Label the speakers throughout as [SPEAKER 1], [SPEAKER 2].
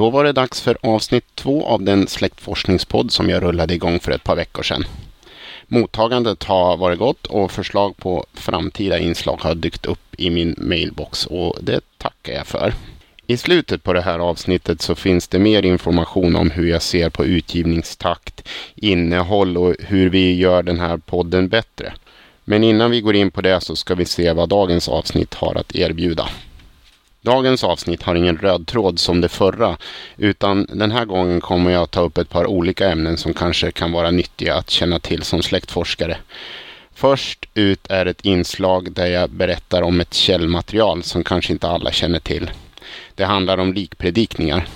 [SPEAKER 1] Då var det dags för avsnitt två av den släktforskningspodd som jag rullade igång för ett par veckor sedan. Mottagandet har varit gott och förslag på framtida inslag har dykt upp i min mailbox och det tackar jag för. I slutet på det här avsnittet så finns det mer information om hur jag ser på utgivningstakt, innehåll och hur vi gör den här podden bättre. Men innan vi går in på det så ska vi se vad dagens avsnitt har att erbjuda. Dagens avsnitt har ingen röd tråd som det förra, utan den här gången kommer jag ta upp ett par olika ämnen som kanske kan vara nyttiga att känna till som släktforskare. Först ut är ett inslag där jag berättar om ett källmaterial som kanske inte alla känner till. Det handlar om likpredikningar.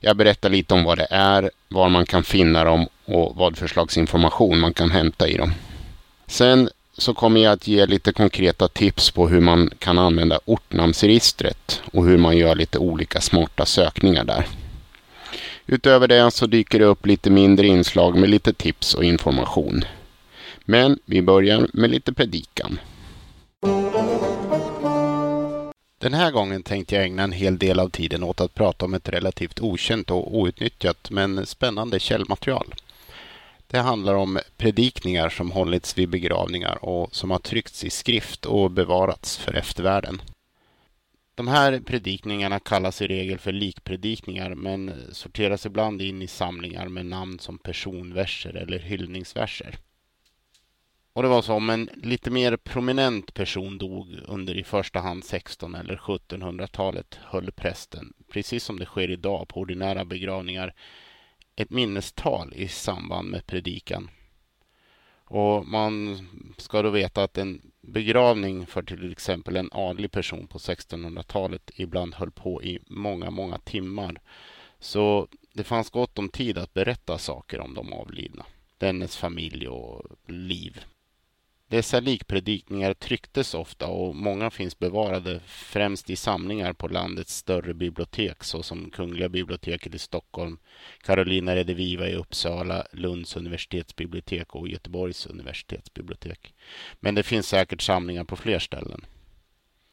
[SPEAKER 1] Jag berättar lite om vad det är, var man kan finna dem och vad för slags information man kan hämta i dem. Sen så kommer jag att ge lite konkreta tips på hur man kan använda ortnamnsregistret och hur man gör lite olika smarta sökningar där. Utöver det så dyker det upp lite mindre inslag med lite tips och information. Men vi börjar med lite predikan. Den här gången tänkte jag ägna en hel del av tiden åt att prata om ett relativt okänt och outnyttjat men spännande källmaterial. Det handlar om predikningar som hållits vid begravningar och som har tryckts i skrift och bevarats för eftervärlden. De här predikningarna kallas i regel för likpredikningar men sorteras ibland in i samlingar med namn som personverser eller hyllningsverser. Och det var så om en lite mer prominent person dog under i första hand 16 eller 1700-talet höll prästen, precis som det sker idag på ordinära begravningar, ett minnestal i samband med predikan. Och man ska då veta att en begravning för till exempel en adlig person på 1600-talet ibland höll på i många, många timmar. Så det fanns gott om tid att berätta saker om de avlidna, dennes familj och liv. Dessa likpredikningar trycktes ofta och många finns bevarade främst i samlingar på landets större bibliotek såsom Kungliga biblioteket i Stockholm, Carolina Rediviva i Uppsala, Lunds universitetsbibliotek och Göteborgs universitetsbibliotek. Men det finns säkert samlingar på fler ställen.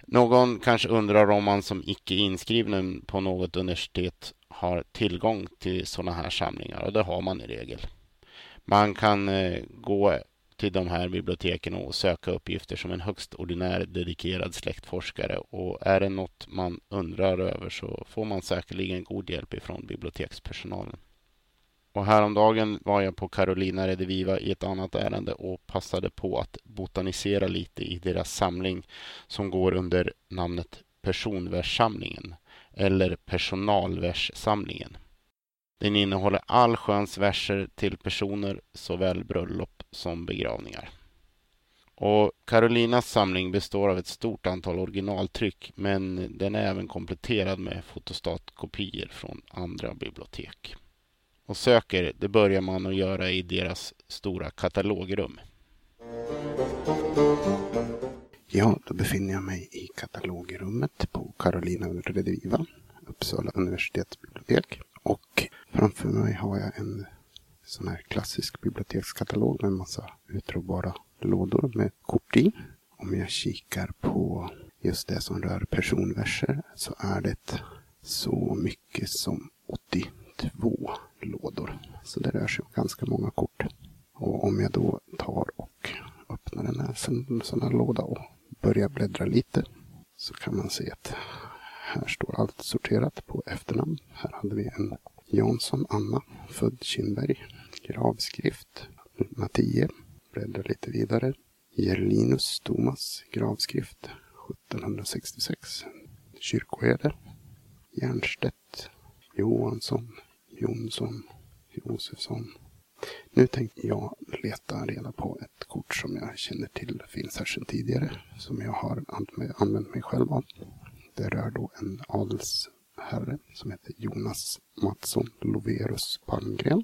[SPEAKER 1] Någon kanske undrar om man som icke inskriven på något universitet har tillgång till sådana här samlingar och det har man i regel. Man kan eh, gå till de här biblioteken och söka uppgifter som en högst ordinär dedikerad släktforskare. Och är det något man undrar över så får man säkerligen god hjälp ifrån bibliotekspersonalen. Och häromdagen var jag på Carolina Rediviva i ett annat ärende och passade på att botanisera lite i deras samling som går under namnet Personverssamlingen eller Personalverssamlingen. Den innehåller allsköns verser till personer, såväl bröllop som begravningar. Och Carolinas samling består av ett stort antal originaltryck men den är även kompletterad med fotostatkopior från andra bibliotek. Och söker, det börjar man att göra i deras stora katalogrum.
[SPEAKER 2] Ja, då befinner jag mig i katalogrummet på Carolina Rediviva, Uppsala universitetsbibliotek. Och framför mig har jag en sån här klassisk bibliotekskatalog med en massa utdragbara lådor med kort i. Om jag kikar på just det som rör personverser så är det så mycket som 82 lådor. Så det rör sig om ganska många kort. Och om jag då tar och öppnar den här sån här låda och börjar bläddra lite så kan man se att här står allt sorterat på efternamn. Här hade vi en Jansson Anna, född Kindberg. Gravskrift. Nummer 10. Bläddrar lite vidare. Gerlinus Thomas, gravskrift 1766. Kyrkoherde. Jernstedt. Johansson. Jonsson. Josefsson. Nu tänkte jag leta reda på ett kort som jag känner till finns här sedan tidigare. Som jag har använt mig själv av. Det rör då en adelsherre som heter Jonas Mattsson Loverus Palmgren.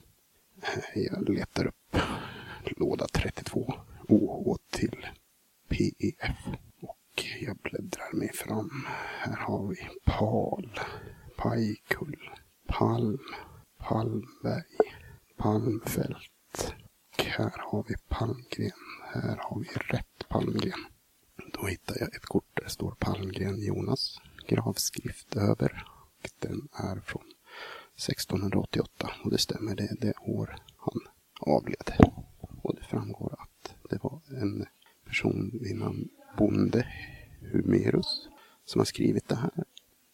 [SPEAKER 2] Jag letar upp låda 32 OH till PEF. Och jag bläddrar mig fram. Här har vi Pal, Pajkull, Palm, Palmberg, Palmfält. Och här har vi Palmgren. Här har vi rätt Palmgren. Då hittar jag ett kort där det står Palmgren Jonas. Gravskrift över. Och den är från 1688 och det stämmer, det är det år han avled. Och det framgår att det var en person vid namn Bonde Humerus som har skrivit det här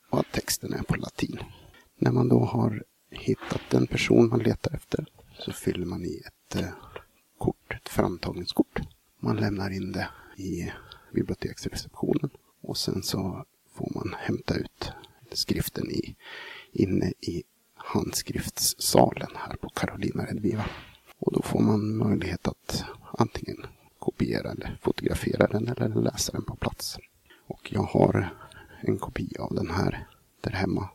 [SPEAKER 2] och att texten är på latin. När man då har hittat den person man letar efter så fyller man i ett eh, kort, ett framtagningskort. Man lämnar in det i biblioteksreceptionen och sen så får man hämta ut skriften i, inne i salen här på Carolina Redviva. Och då får man möjlighet att antingen kopiera eller fotografera den eller läsa den på plats. Och jag har en kopia av den här där hemma.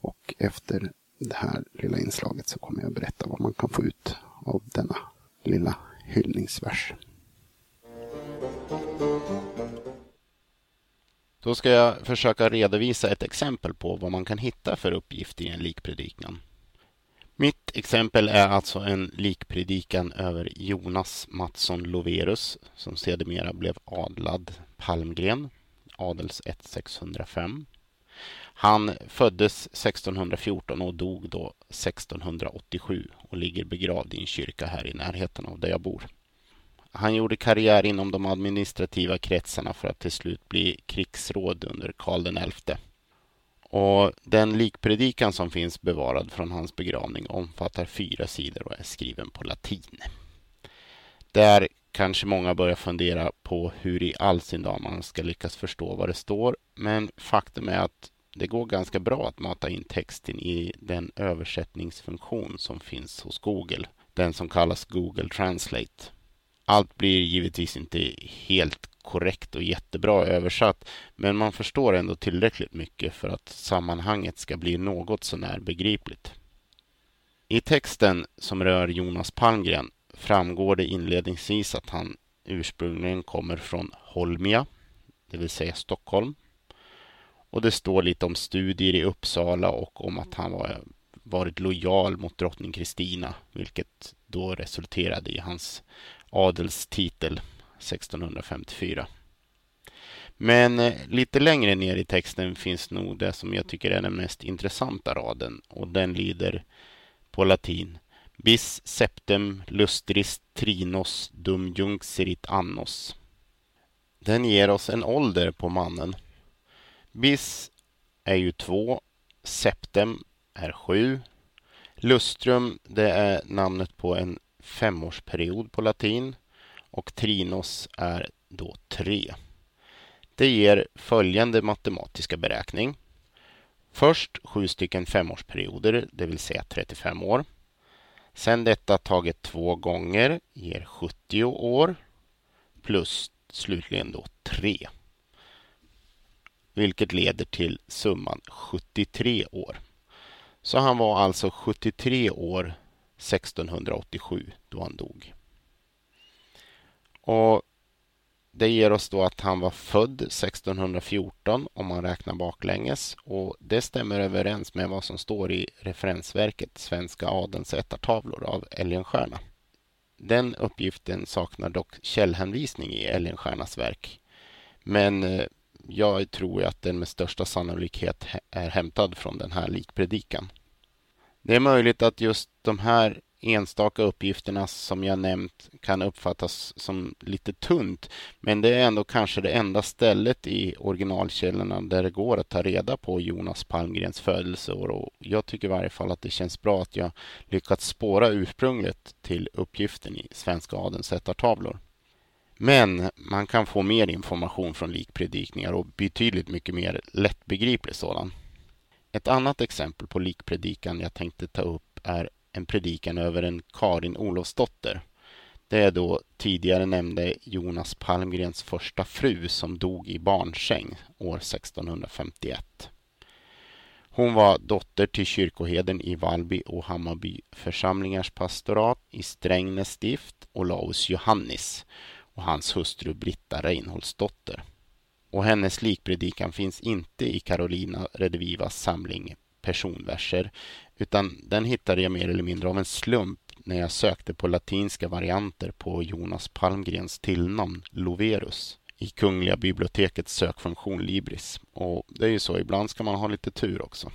[SPEAKER 2] Och efter det här lilla inslaget så kommer jag berätta vad man kan få ut av denna lilla hyllningsvers.
[SPEAKER 1] Då ska jag försöka redovisa ett exempel på vad man kan hitta för uppgift i en likpredikan. Mitt exempel är alltså en likpredikan över Jonas Mattsson Loverus som sedermera blev adlad Palmgren, adels 1605. Han föddes 1614 och dog då 1687 och ligger begravd i en kyrka här i närheten av där jag bor. Han gjorde karriär inom de administrativa kretsarna för att till slut bli krigsråd under Karl XI. Och den likpredikan som finns bevarad från hans begravning omfattar fyra sidor och är skriven på latin. Där kanske många börjar fundera på hur i all sin dag man ska lyckas förstå vad det står. Men faktum är att det går ganska bra att mata in texten i den översättningsfunktion som finns hos Google. Den som kallas Google Translate. Allt blir givetvis inte helt korrekt och jättebra översatt, men man förstår ändå tillräckligt mycket för att sammanhanget ska bli något sånär begripligt. I texten som rör Jonas Palmgren framgår det inledningsvis att han ursprungligen kommer från Holmia, det vill säga Stockholm. Och det står lite om studier i Uppsala och om att han var, varit lojal mot drottning Kristina, vilket då resulterade i hans adelstitel 1654. Men eh, lite längre ner i texten finns nog det som jag tycker är den mest intressanta raden och den lyder på latin Bis septem lustris trinos dum junxerit annos. Den ger oss en ålder på mannen. Bis är ju två, septem är sju. Lustrum, det är namnet på en femårsperiod på latin och trinos är då tre. Det ger följande matematiska beräkning. Först sju stycken femårsperioder, det vill säga 35 år. Sen detta taget två gånger ger 70 år plus slutligen då 3. Vilket leder till summan 73 år. Så han var alltså 73 år 1687 då han dog. Och det ger oss då att han var född 1614 om man räknar baklänges och det stämmer överens med vad som står i referensverket Svenska adelns ättartavlor av Elgenstierna. Den uppgiften saknar dock källhänvisning i Elgenstiernas verk. Men eh, jag tror att den med största sannolikhet är hämtad från den här likpredikan. Det är möjligt att just de här enstaka uppgifterna som jag nämnt kan uppfattas som lite tunt. Men det är ändå kanske det enda stället i originalkällorna där det går att ta reda på Jonas Palmgrens födelseår. Och jag tycker i varje fall att det känns bra att jag lyckats spåra ursprunget till uppgiften i Svenska adelns ättartavlor. Men man kan få mer information från likpredikningar och betydligt mycket mer lättbegriplig sådan. Ett annat exempel på likpredikan jag tänkte ta upp är en predikan över en Karin Olofsdotter. Det är då tidigare nämnde Jonas Palmgrens första fru som dog i barnsäng år 1651. Hon var dotter till kyrkoheden i Vallby och Hammarby församlingars pastorat i Strängnäs stift, Olaus Johannis och hans hustru Britta Reinholdsdotter. Och hennes likpredikan finns inte i Carolina Redivivas samling personverser utan den hittade jag mer eller mindre av en slump när jag sökte på latinska varianter på Jonas Palmgrens tillnamn Loverus i Kungliga bibliotekets sökfunktion Libris. Och det är ju så, ibland ska man ha lite tur också.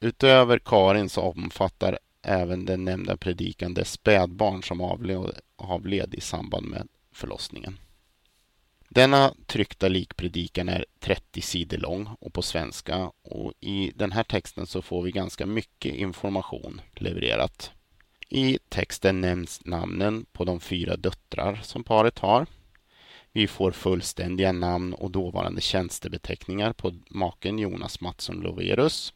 [SPEAKER 1] Utöver Karin så omfattar även den nämnda predikan det spädbarn som avled, avled i samband med förlossningen. Denna tryckta likpredikan är 30 sidor lång och på svenska och i den här texten så får vi ganska mycket information levererat. I texten nämns namnen på de fyra döttrar som paret har. Vi får fullständiga namn och dåvarande tjänstebeteckningar på maken Jonas Mattsson Loverus.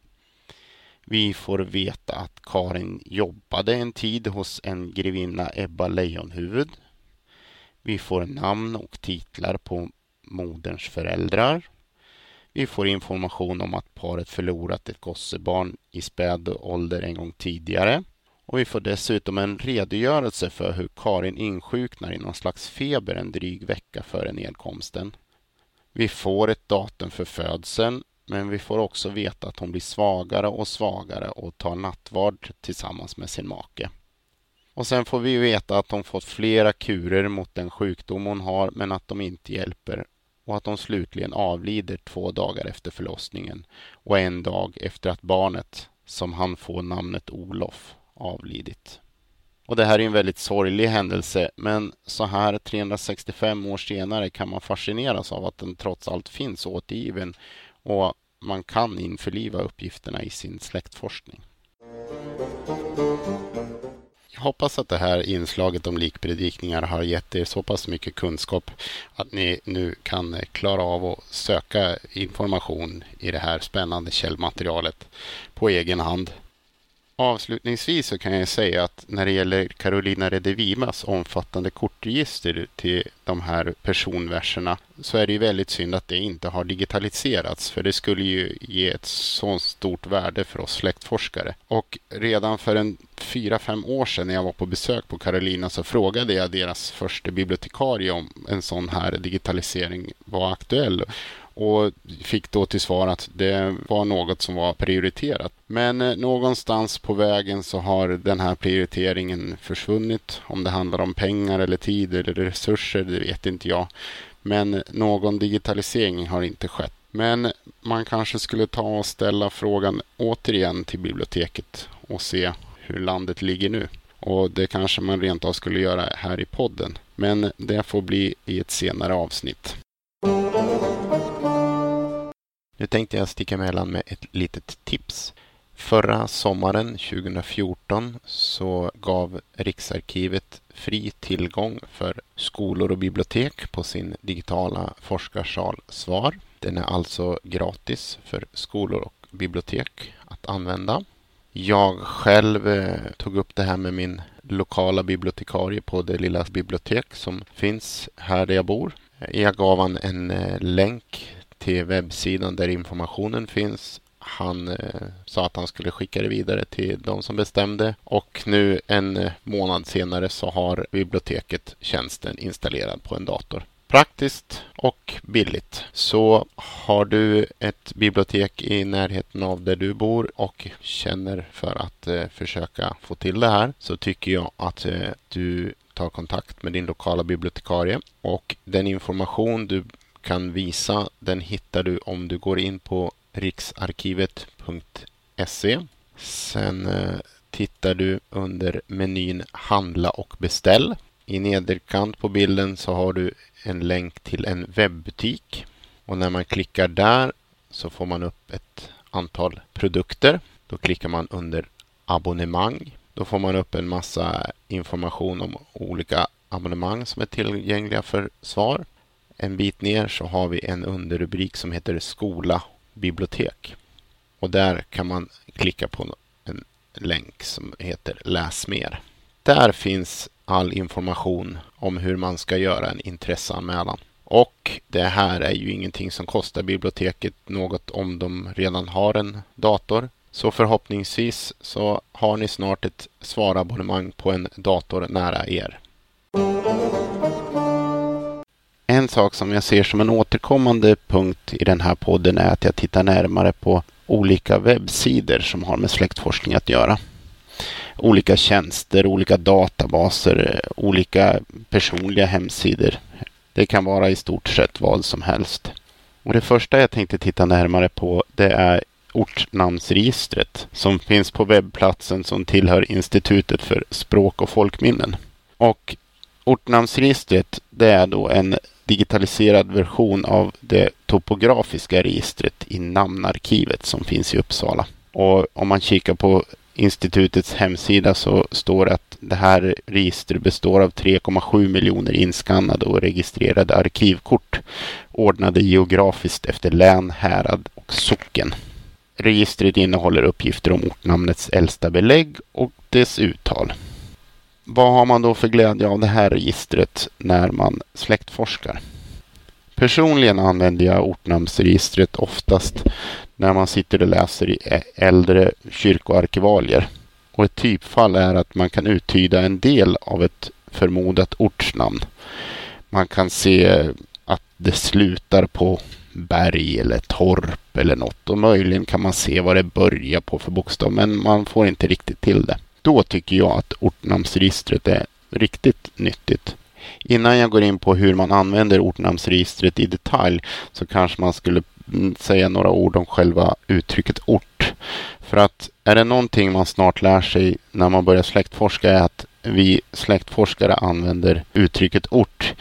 [SPEAKER 1] Vi får veta att Karin jobbade en tid hos en grevinna Ebba Lejonhuvud. Vi får namn och titlar på moderns föräldrar. Vi får information om att paret förlorat ett gossebarn i späd ålder en gång tidigare. Och vi får dessutom en redogörelse för hur Karin insjuknar i någon slags feber en dryg vecka före nedkomsten. Vi får ett datum för födseln, men vi får också veta att hon blir svagare och svagare och tar nattvard tillsammans med sin make. Och sen får vi veta att hon fått flera kurer mot den sjukdom hon har, men att de inte hjälper och att hon slutligen avlider två dagar efter förlossningen och en dag efter att barnet, som han får namnet Olof, avlidit. Och det här är en väldigt sorglig händelse, men så här 365 år senare kan man fascineras av att den trots allt finns återgiven och man kan införliva uppgifterna i sin släktforskning. Hoppas att det här inslaget om likpredikningar har gett er så pass mycket kunskap att ni nu kan klara av att söka information i det här spännande källmaterialet på egen hand. Avslutningsvis så kan jag säga att när det gäller Carolina Redivimas omfattande kortregister till de här personverserna så är det ju väldigt synd att det inte har digitaliserats för det skulle ju ge ett så stort värde för oss släktforskare. Och redan för en fyra, fem år sedan när jag var på besök på Carolina så frågade jag deras första bibliotekarie om en sån här digitalisering var aktuell och fick då till svar att det var något som var prioriterat. Men eh, någonstans på vägen så har den här prioriteringen försvunnit. Om det handlar om pengar eller tid eller resurser, det vet inte jag. Men eh, någon digitalisering har inte skett. Men man kanske skulle ta och ställa frågan återigen till biblioteket och se hur landet ligger nu. Och det kanske man rent av skulle göra här i podden. Men det får bli i ett senare avsnitt. Nu tänkte jag sticka emellan med ett litet tips. Förra sommaren 2014 så gav Riksarkivet fri tillgång för skolor och bibliotek på sin digitala forskarsal Svar. Den är alltså gratis för skolor och bibliotek att använda. Jag själv eh, tog upp det här med min lokala bibliotekarie på det lilla bibliotek som finns här där jag bor. Jag gav han en eh, länk till webbsidan där informationen finns. Han eh, sa att han skulle skicka det vidare till de som bestämde och nu en eh, månad senare så har biblioteket tjänsten installerad på en dator. Praktiskt och billigt. Så har du ett bibliotek i närheten av där du bor och känner för att eh, försöka få till det här så tycker jag att eh, du tar kontakt med din lokala bibliotekarie och den information du kan visa den hittar du om du går in på riksarkivet.se. Sen eh, tittar du under menyn Handla och beställ. I nederkant på bilden så har du en länk till en webbutik och när man klickar där så får man upp ett antal produkter. Då klickar man under abonnemang. Då får man upp en massa information om olika abonnemang som är tillgängliga för svar. En bit ner så har vi en underrubrik som heter Skola bibliotek. Och där kan man klicka på en länk som heter Läs mer. Där finns all information om hur man ska göra en intresseanmälan. Och det här är ju ingenting som kostar biblioteket något om de redan har en dator. Så förhoppningsvis så har ni snart ett svarabonnemang på en dator nära er. En sak som jag ser som en återkommande punkt i den här podden är att jag tittar närmare på olika webbsidor som har med släktforskning att göra. Olika tjänster, olika databaser, olika personliga hemsidor. Det kan vara i stort sett vad som helst. Och det första jag tänkte titta närmare på det är ortnamnsregistret som finns på webbplatsen som tillhör Institutet för språk och folkminnen. Och ortnamnsregistret det är då en digitaliserad version av det topografiska registret i namnarkivet som finns i Uppsala. Och om man kikar på institutets hemsida så står det att det här registret består av 3,7 miljoner inskannade och registrerade arkivkort ordnade geografiskt efter län, härad och socken. Registret innehåller uppgifter om ortnamnets äldsta belägg och dess uttal. Vad har man då för glädje av det här registret när man släktforskar? Personligen använder jag ortnamnsregistret oftast när man sitter och läser i äldre kyrkoarkivalier. Och ett typfall är att man kan uttyda en del av ett förmodat ortsnamn. Man kan se att det slutar på berg eller torp eller något och möjligen kan man se vad det börjar på för bokstav men man får inte riktigt till det. Då tycker jag att ortnamnsregistret är riktigt nyttigt. Innan jag går in på hur man använder ortnamnsregistret i detalj så kanske man skulle Mm, säga några ord om själva uttrycket ort. För att är det någonting man snart lär sig när man börjar släktforska är att vi släktforskare använder uttrycket ort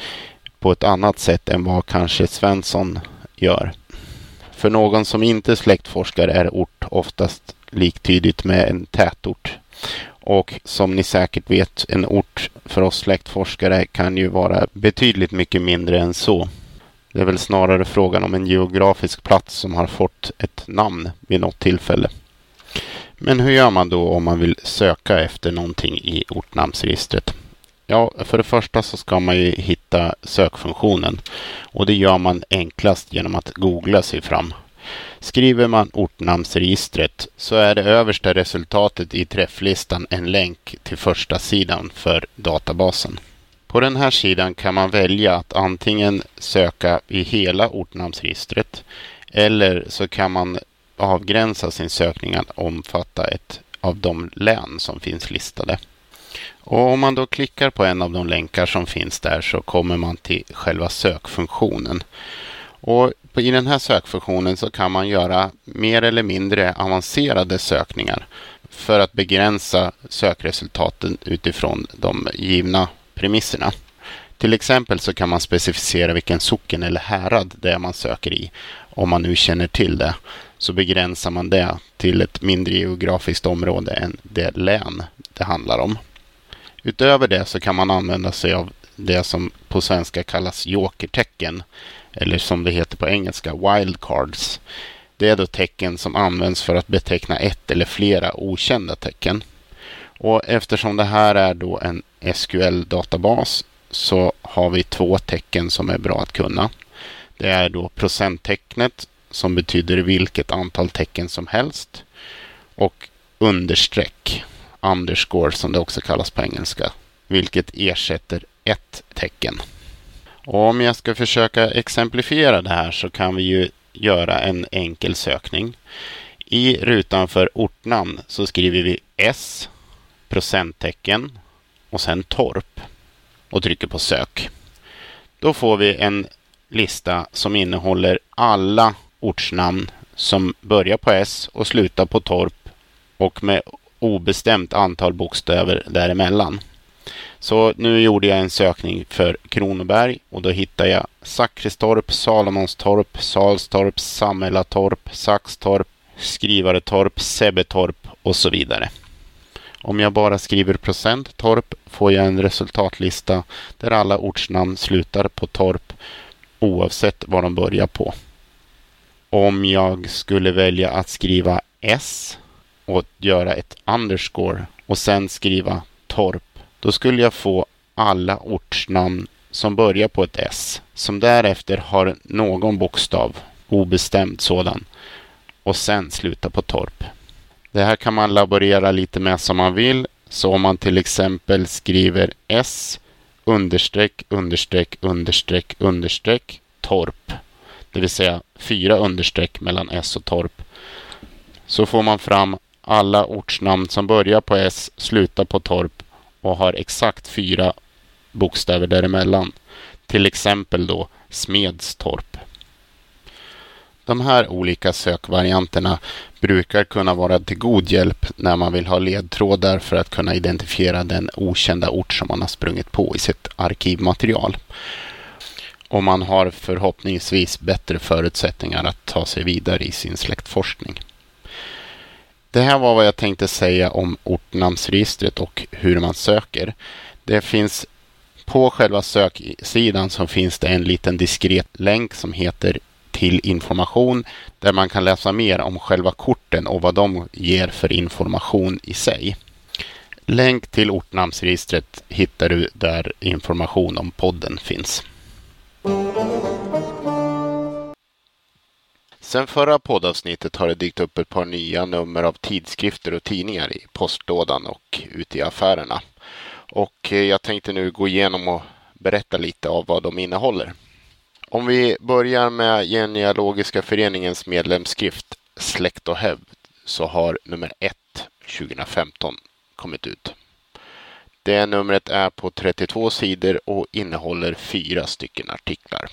[SPEAKER 1] på ett annat sätt än vad kanske Svensson gör. För någon som inte släktforskar är ort oftast liktydigt med en tätort. Och som ni säkert vet, en ort för oss släktforskare kan ju vara betydligt mycket mindre än så. Det är väl snarare frågan om en geografisk plats som har fått ett namn vid något tillfälle. Men hur gör man då om man vill söka efter någonting i ortnamnsregistret? Ja, för det första så ska man ju hitta sökfunktionen och det gör man enklast genom att googla sig fram. Skriver man ortnamnsregistret så är det översta resultatet i träfflistan en länk till första sidan för databasen. På den här sidan kan man välja att antingen söka i hela ortnamnsregistret eller så kan man avgränsa sin sökning att omfatta ett av de län som finns listade. Och om man då klickar på en av de länkar som finns där så kommer man till själva sökfunktionen. Och i den här sökfunktionen så kan man göra mer eller mindre avancerade sökningar för att begränsa sökresultaten utifrån de givna premisserna. Till exempel så kan man specificera vilken socken eller härad det är man söker i. Om man nu känner till det så begränsar man det till ett mindre geografiskt område än det län det handlar om. Utöver det så kan man använda sig av det som på svenska kallas jokertecken eller som det heter på engelska wildcards. Det är då tecken som används för att beteckna ett eller flera okända tecken. Och eftersom det här är då en SQL-databas så har vi två tecken som är bra att kunna. Det är då procenttecknet som betyder vilket antal tecken som helst och understreck, underscore som det också kallas på engelska, vilket ersätter ett tecken. Och om jag ska försöka exemplifiera det här så kan vi ju göra en enkel sökning. I rutan för ortnamn så skriver vi S, procenttecken och sen torp och trycker på sök. Då får vi en lista som innehåller alla ortsnamn som börjar på S och slutar på torp och med obestämt antal bokstäver däremellan. Så nu gjorde jag en sökning för Kronoberg och då hittade jag Sakristorp, Salomonstorp, Salstorp, Sammelatorp, Saxtorp, Skrivaretorp, Sebbetorp och så vidare. Om jag bara skriver procent torp får jag en resultatlista där alla ortsnamn slutar på torp oavsett vad de börjar på. Om jag skulle välja att skriva S och göra ett underscore och sen skriva torp då skulle jag få alla ortsnamn som börjar på ett S, som därefter har någon bokstav, obestämd sådan, och sen slutar på torp. Det här kan man laborera lite med som man vill. Så om man till exempel skriver S understreck understreck understreck understreck torp, det vill säga fyra understreck mellan S och torp, så får man fram alla ortsnamn som börjar på S, slutar på torp och har exakt fyra bokstäver däremellan. Till exempel då Smedstorp. De här olika sökvarianterna brukar kunna vara till god hjälp när man vill ha ledtrådar för att kunna identifiera den okända ort som man har sprungit på i sitt arkivmaterial. Och man har förhoppningsvis bättre förutsättningar att ta sig vidare i sin släktforskning. Det här var vad jag tänkte säga om ortnamnsregistret och hur man söker. Det finns på själva söksidan så finns det en liten diskret länk som heter till information där man kan läsa mer om själva korten och vad de ger för information i sig. Länk till ortnamnsregistret hittar du där information om podden finns. Sen förra poddavsnittet har det dykt upp ett par nya nummer av tidskrifter och tidningar i postlådan och ute i affärerna. Och eh, jag tänkte nu gå igenom och berätta lite av vad de innehåller. Om vi börjar med Genealogiska föreningens medlemsskrift Släkt och hävd så har nummer 1 2015 kommit ut. Det numret är på 32 sidor och innehåller fyra stycken artiklar.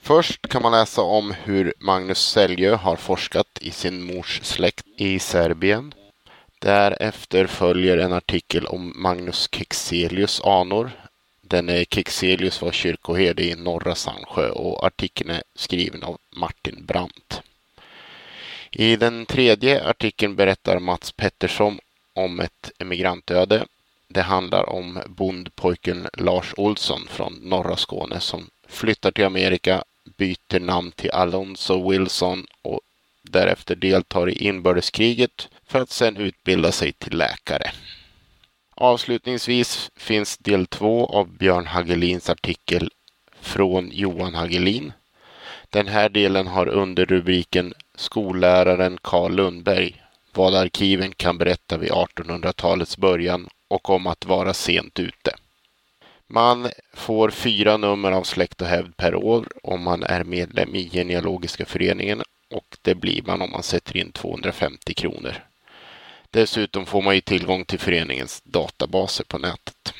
[SPEAKER 1] Först kan man läsa om hur Magnus Säljö har forskat i sin mors släkt i Serbien. Därefter följer en artikel om Magnus Kexelius anor. Denne eh, Kexelius var kyrkoherde i norra Sandsjö och artikeln är skriven av Martin Brandt. I den tredje artikeln berättar Mats Pettersson om ett emigrantöde. Det handlar om bondpojken Lars Olsson från norra Skåne som flyttar till Amerika byter namn till Alonso Wilson och därefter deltar i inbördeskriget för att sedan utbilda sig till läkare. Avslutningsvis finns del två av Björn Hagelins artikel Från Johan Hagelin. Den här delen har underrubriken Skolläraren Karl Lundberg, vad arkiven kan berätta vid 1800-talets början och om att vara sent ute. Man får fyra nummer av Släkt och hävd per år om man är medlem i Genealogiska föreningen och det blir man om man sätter in 250 kronor. Dessutom får man ju tillgång till föreningens databaser på nätet.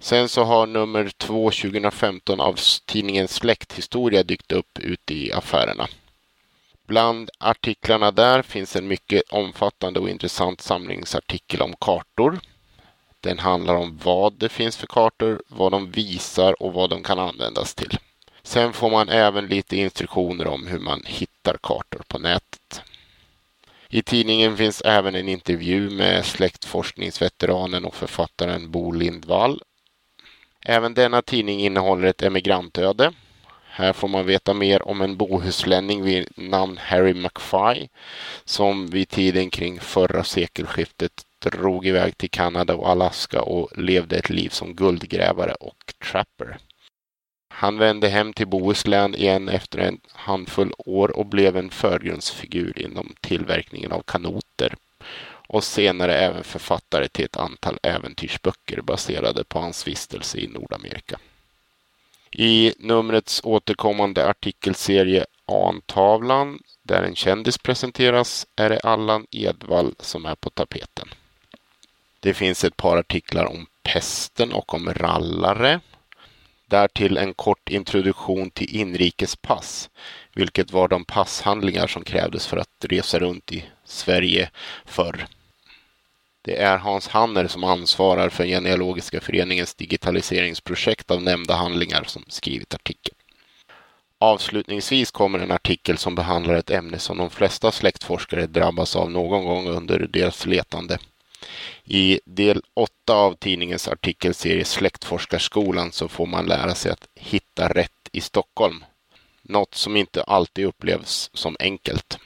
[SPEAKER 1] Sen så har nummer 2 2015 av tidningen Släkthistoria dykt upp ute i affärerna. Bland artiklarna där finns en mycket omfattande och intressant samlingsartikel om kartor den handlar om vad det finns för kartor, vad de visar och vad de kan användas till. Sen får man även lite instruktioner om hur man hittar kartor på nätet. I tidningen finns även en intervju med släktforskningsveteranen och författaren Bo Lindvall. Även denna tidning innehåller ett emigrantöde. Här får man veta mer om en bohuslänning vid namn Harry McFy, som vid tiden kring förra sekelskiftet drog iväg till Kanada och Alaska och levde ett liv som guldgrävare och trapper. Han vände hem till Bohuslän igen efter en handfull år och blev en förgrundsfigur inom tillverkningen av kanoter och senare även författare till ett antal äventyrsböcker baserade på hans vistelse i Nordamerika. I numrets återkommande artikelserie Antavlan, där en kändis presenteras, är det Allan Edwall som är på tapeten. Det finns ett par artiklar om pesten och om rallare. Därtill en kort introduktion till inrikespass, vilket var de passhandlingar som krävdes för att resa runt i Sverige förr. Det är Hans Hanner som ansvarar för Genealogiska föreningens digitaliseringsprojekt av nämnda handlingar som skrivit artikeln. Avslutningsvis kommer en artikel som behandlar ett ämne som de flesta släktforskare drabbas av någon gång under deras letande. I del 8 av tidningens artikelserie Släktforskarskolan så får man lära sig att hitta rätt i Stockholm. Något som inte alltid upplevs som enkelt.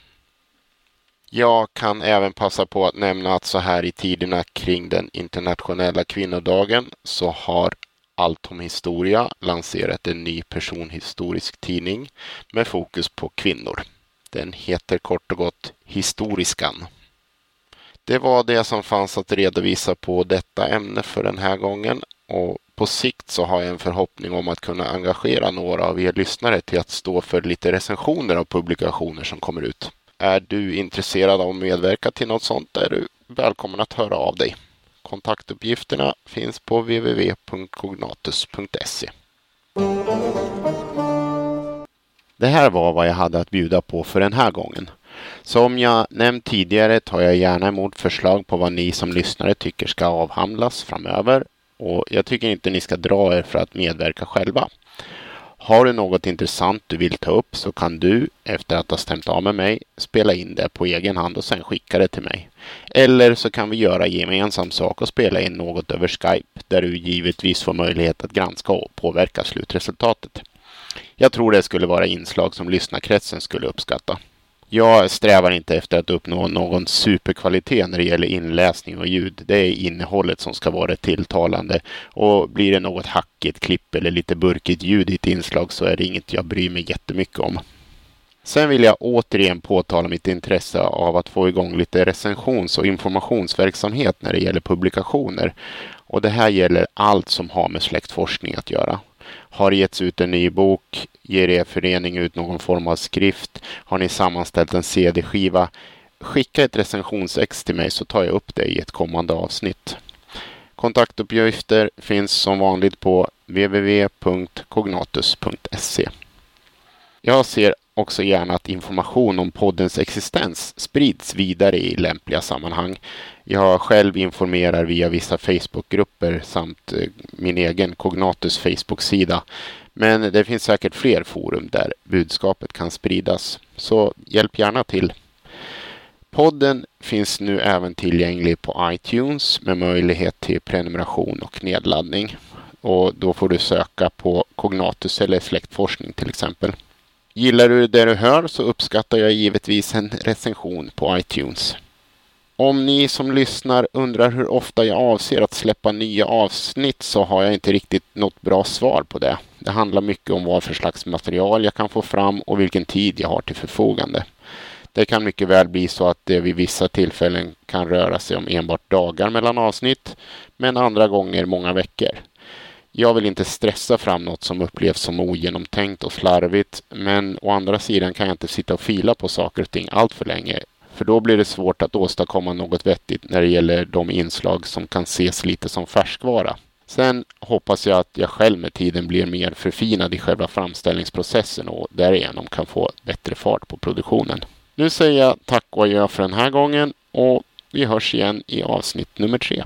[SPEAKER 1] Jag kan även passa på att nämna att så här i tiderna kring den internationella kvinnodagen så har Allt om historia lanserat en ny personhistorisk tidning med fokus på kvinnor. Den heter kort och gott Historiskan. Det var det som fanns att redovisa på detta ämne för den här gången och på sikt så har jag en förhoppning om att kunna engagera några av er lyssnare till att stå för lite recensioner av publikationer som kommer ut. Är du intresserad av att medverka till något sånt är du välkommen att höra av dig. Kontaktuppgifterna finns på www.cognatus.se. Det här var vad jag hade att bjuda på för den här gången. Som jag nämnt tidigare tar jag gärna emot förslag på vad ni som lyssnare tycker ska avhandlas framöver och jag tycker inte ni ska dra er för att medverka själva. Har du något intressant du vill ta upp så kan du, efter att ha stämt av med mig, spela in det på egen hand och sen skicka det till mig. Eller så kan vi göra gemensam sak och spela in något över Skype där du givetvis får möjlighet att granska och påverka slutresultatet. Jag tror det skulle vara inslag som lyssnarkretsen skulle uppskatta. Jag strävar inte efter att uppnå någon superkvalitet när det gäller inläsning och ljud. Det är innehållet som ska vara tilltalande. Och blir det något hackigt klipp eller lite burkigt ljud i ett inslag så är det inget jag bryr mig jättemycket om. Sen vill jag återigen påtala mitt intresse av att få igång lite recensions och informationsverksamhet när det gäller publikationer. Och det här gäller allt som har med släktforskning att göra. Har getts ut en ny bok? Ger er förening ut någon form av skrift? Har ni sammanställt en CD-skiva? Skicka ett recensionsex till mig så tar jag upp det i ett kommande avsnitt. Kontaktuppgifter finns som vanligt på www.cognatus.se. Jag ser också gärna att information om poddens existens sprids vidare i lämpliga sammanhang. Jag själv informerar via vissa Facebookgrupper samt eh, min egen Cognatus Facebook-sida. Men det finns säkert fler forum där budskapet kan spridas, så hjälp gärna till. Podden finns nu även tillgänglig på iTunes med möjlighet till prenumeration och nedladdning. Och då får du söka på Cognatus eller släktforskning till exempel. Gillar du det du hör så uppskattar jag givetvis en recension på iTunes. Om ni som lyssnar undrar hur ofta jag avser att släppa nya avsnitt så har jag inte riktigt något bra svar på det. Det handlar mycket om vad för slags material jag kan få fram och vilken tid jag har till förfogande. Det kan mycket väl bli så att det vid vissa tillfällen kan röra sig om enbart dagar mellan avsnitt, men andra gånger många veckor. Jag vill inte stressa fram något som upplevs som ogenomtänkt och slarvigt, men å andra sidan kan jag inte sitta och fila på saker och ting allt för länge, för då blir det svårt att åstadkomma något vettigt när det gäller de inslag som kan ses lite som färskvara. Sen hoppas jag att jag själv med tiden blir mer förfinad i själva framställningsprocessen och därigenom kan få bättre fart på produktionen. Nu säger jag tack och adjö för den här gången och vi hörs igen i avsnitt nummer tre.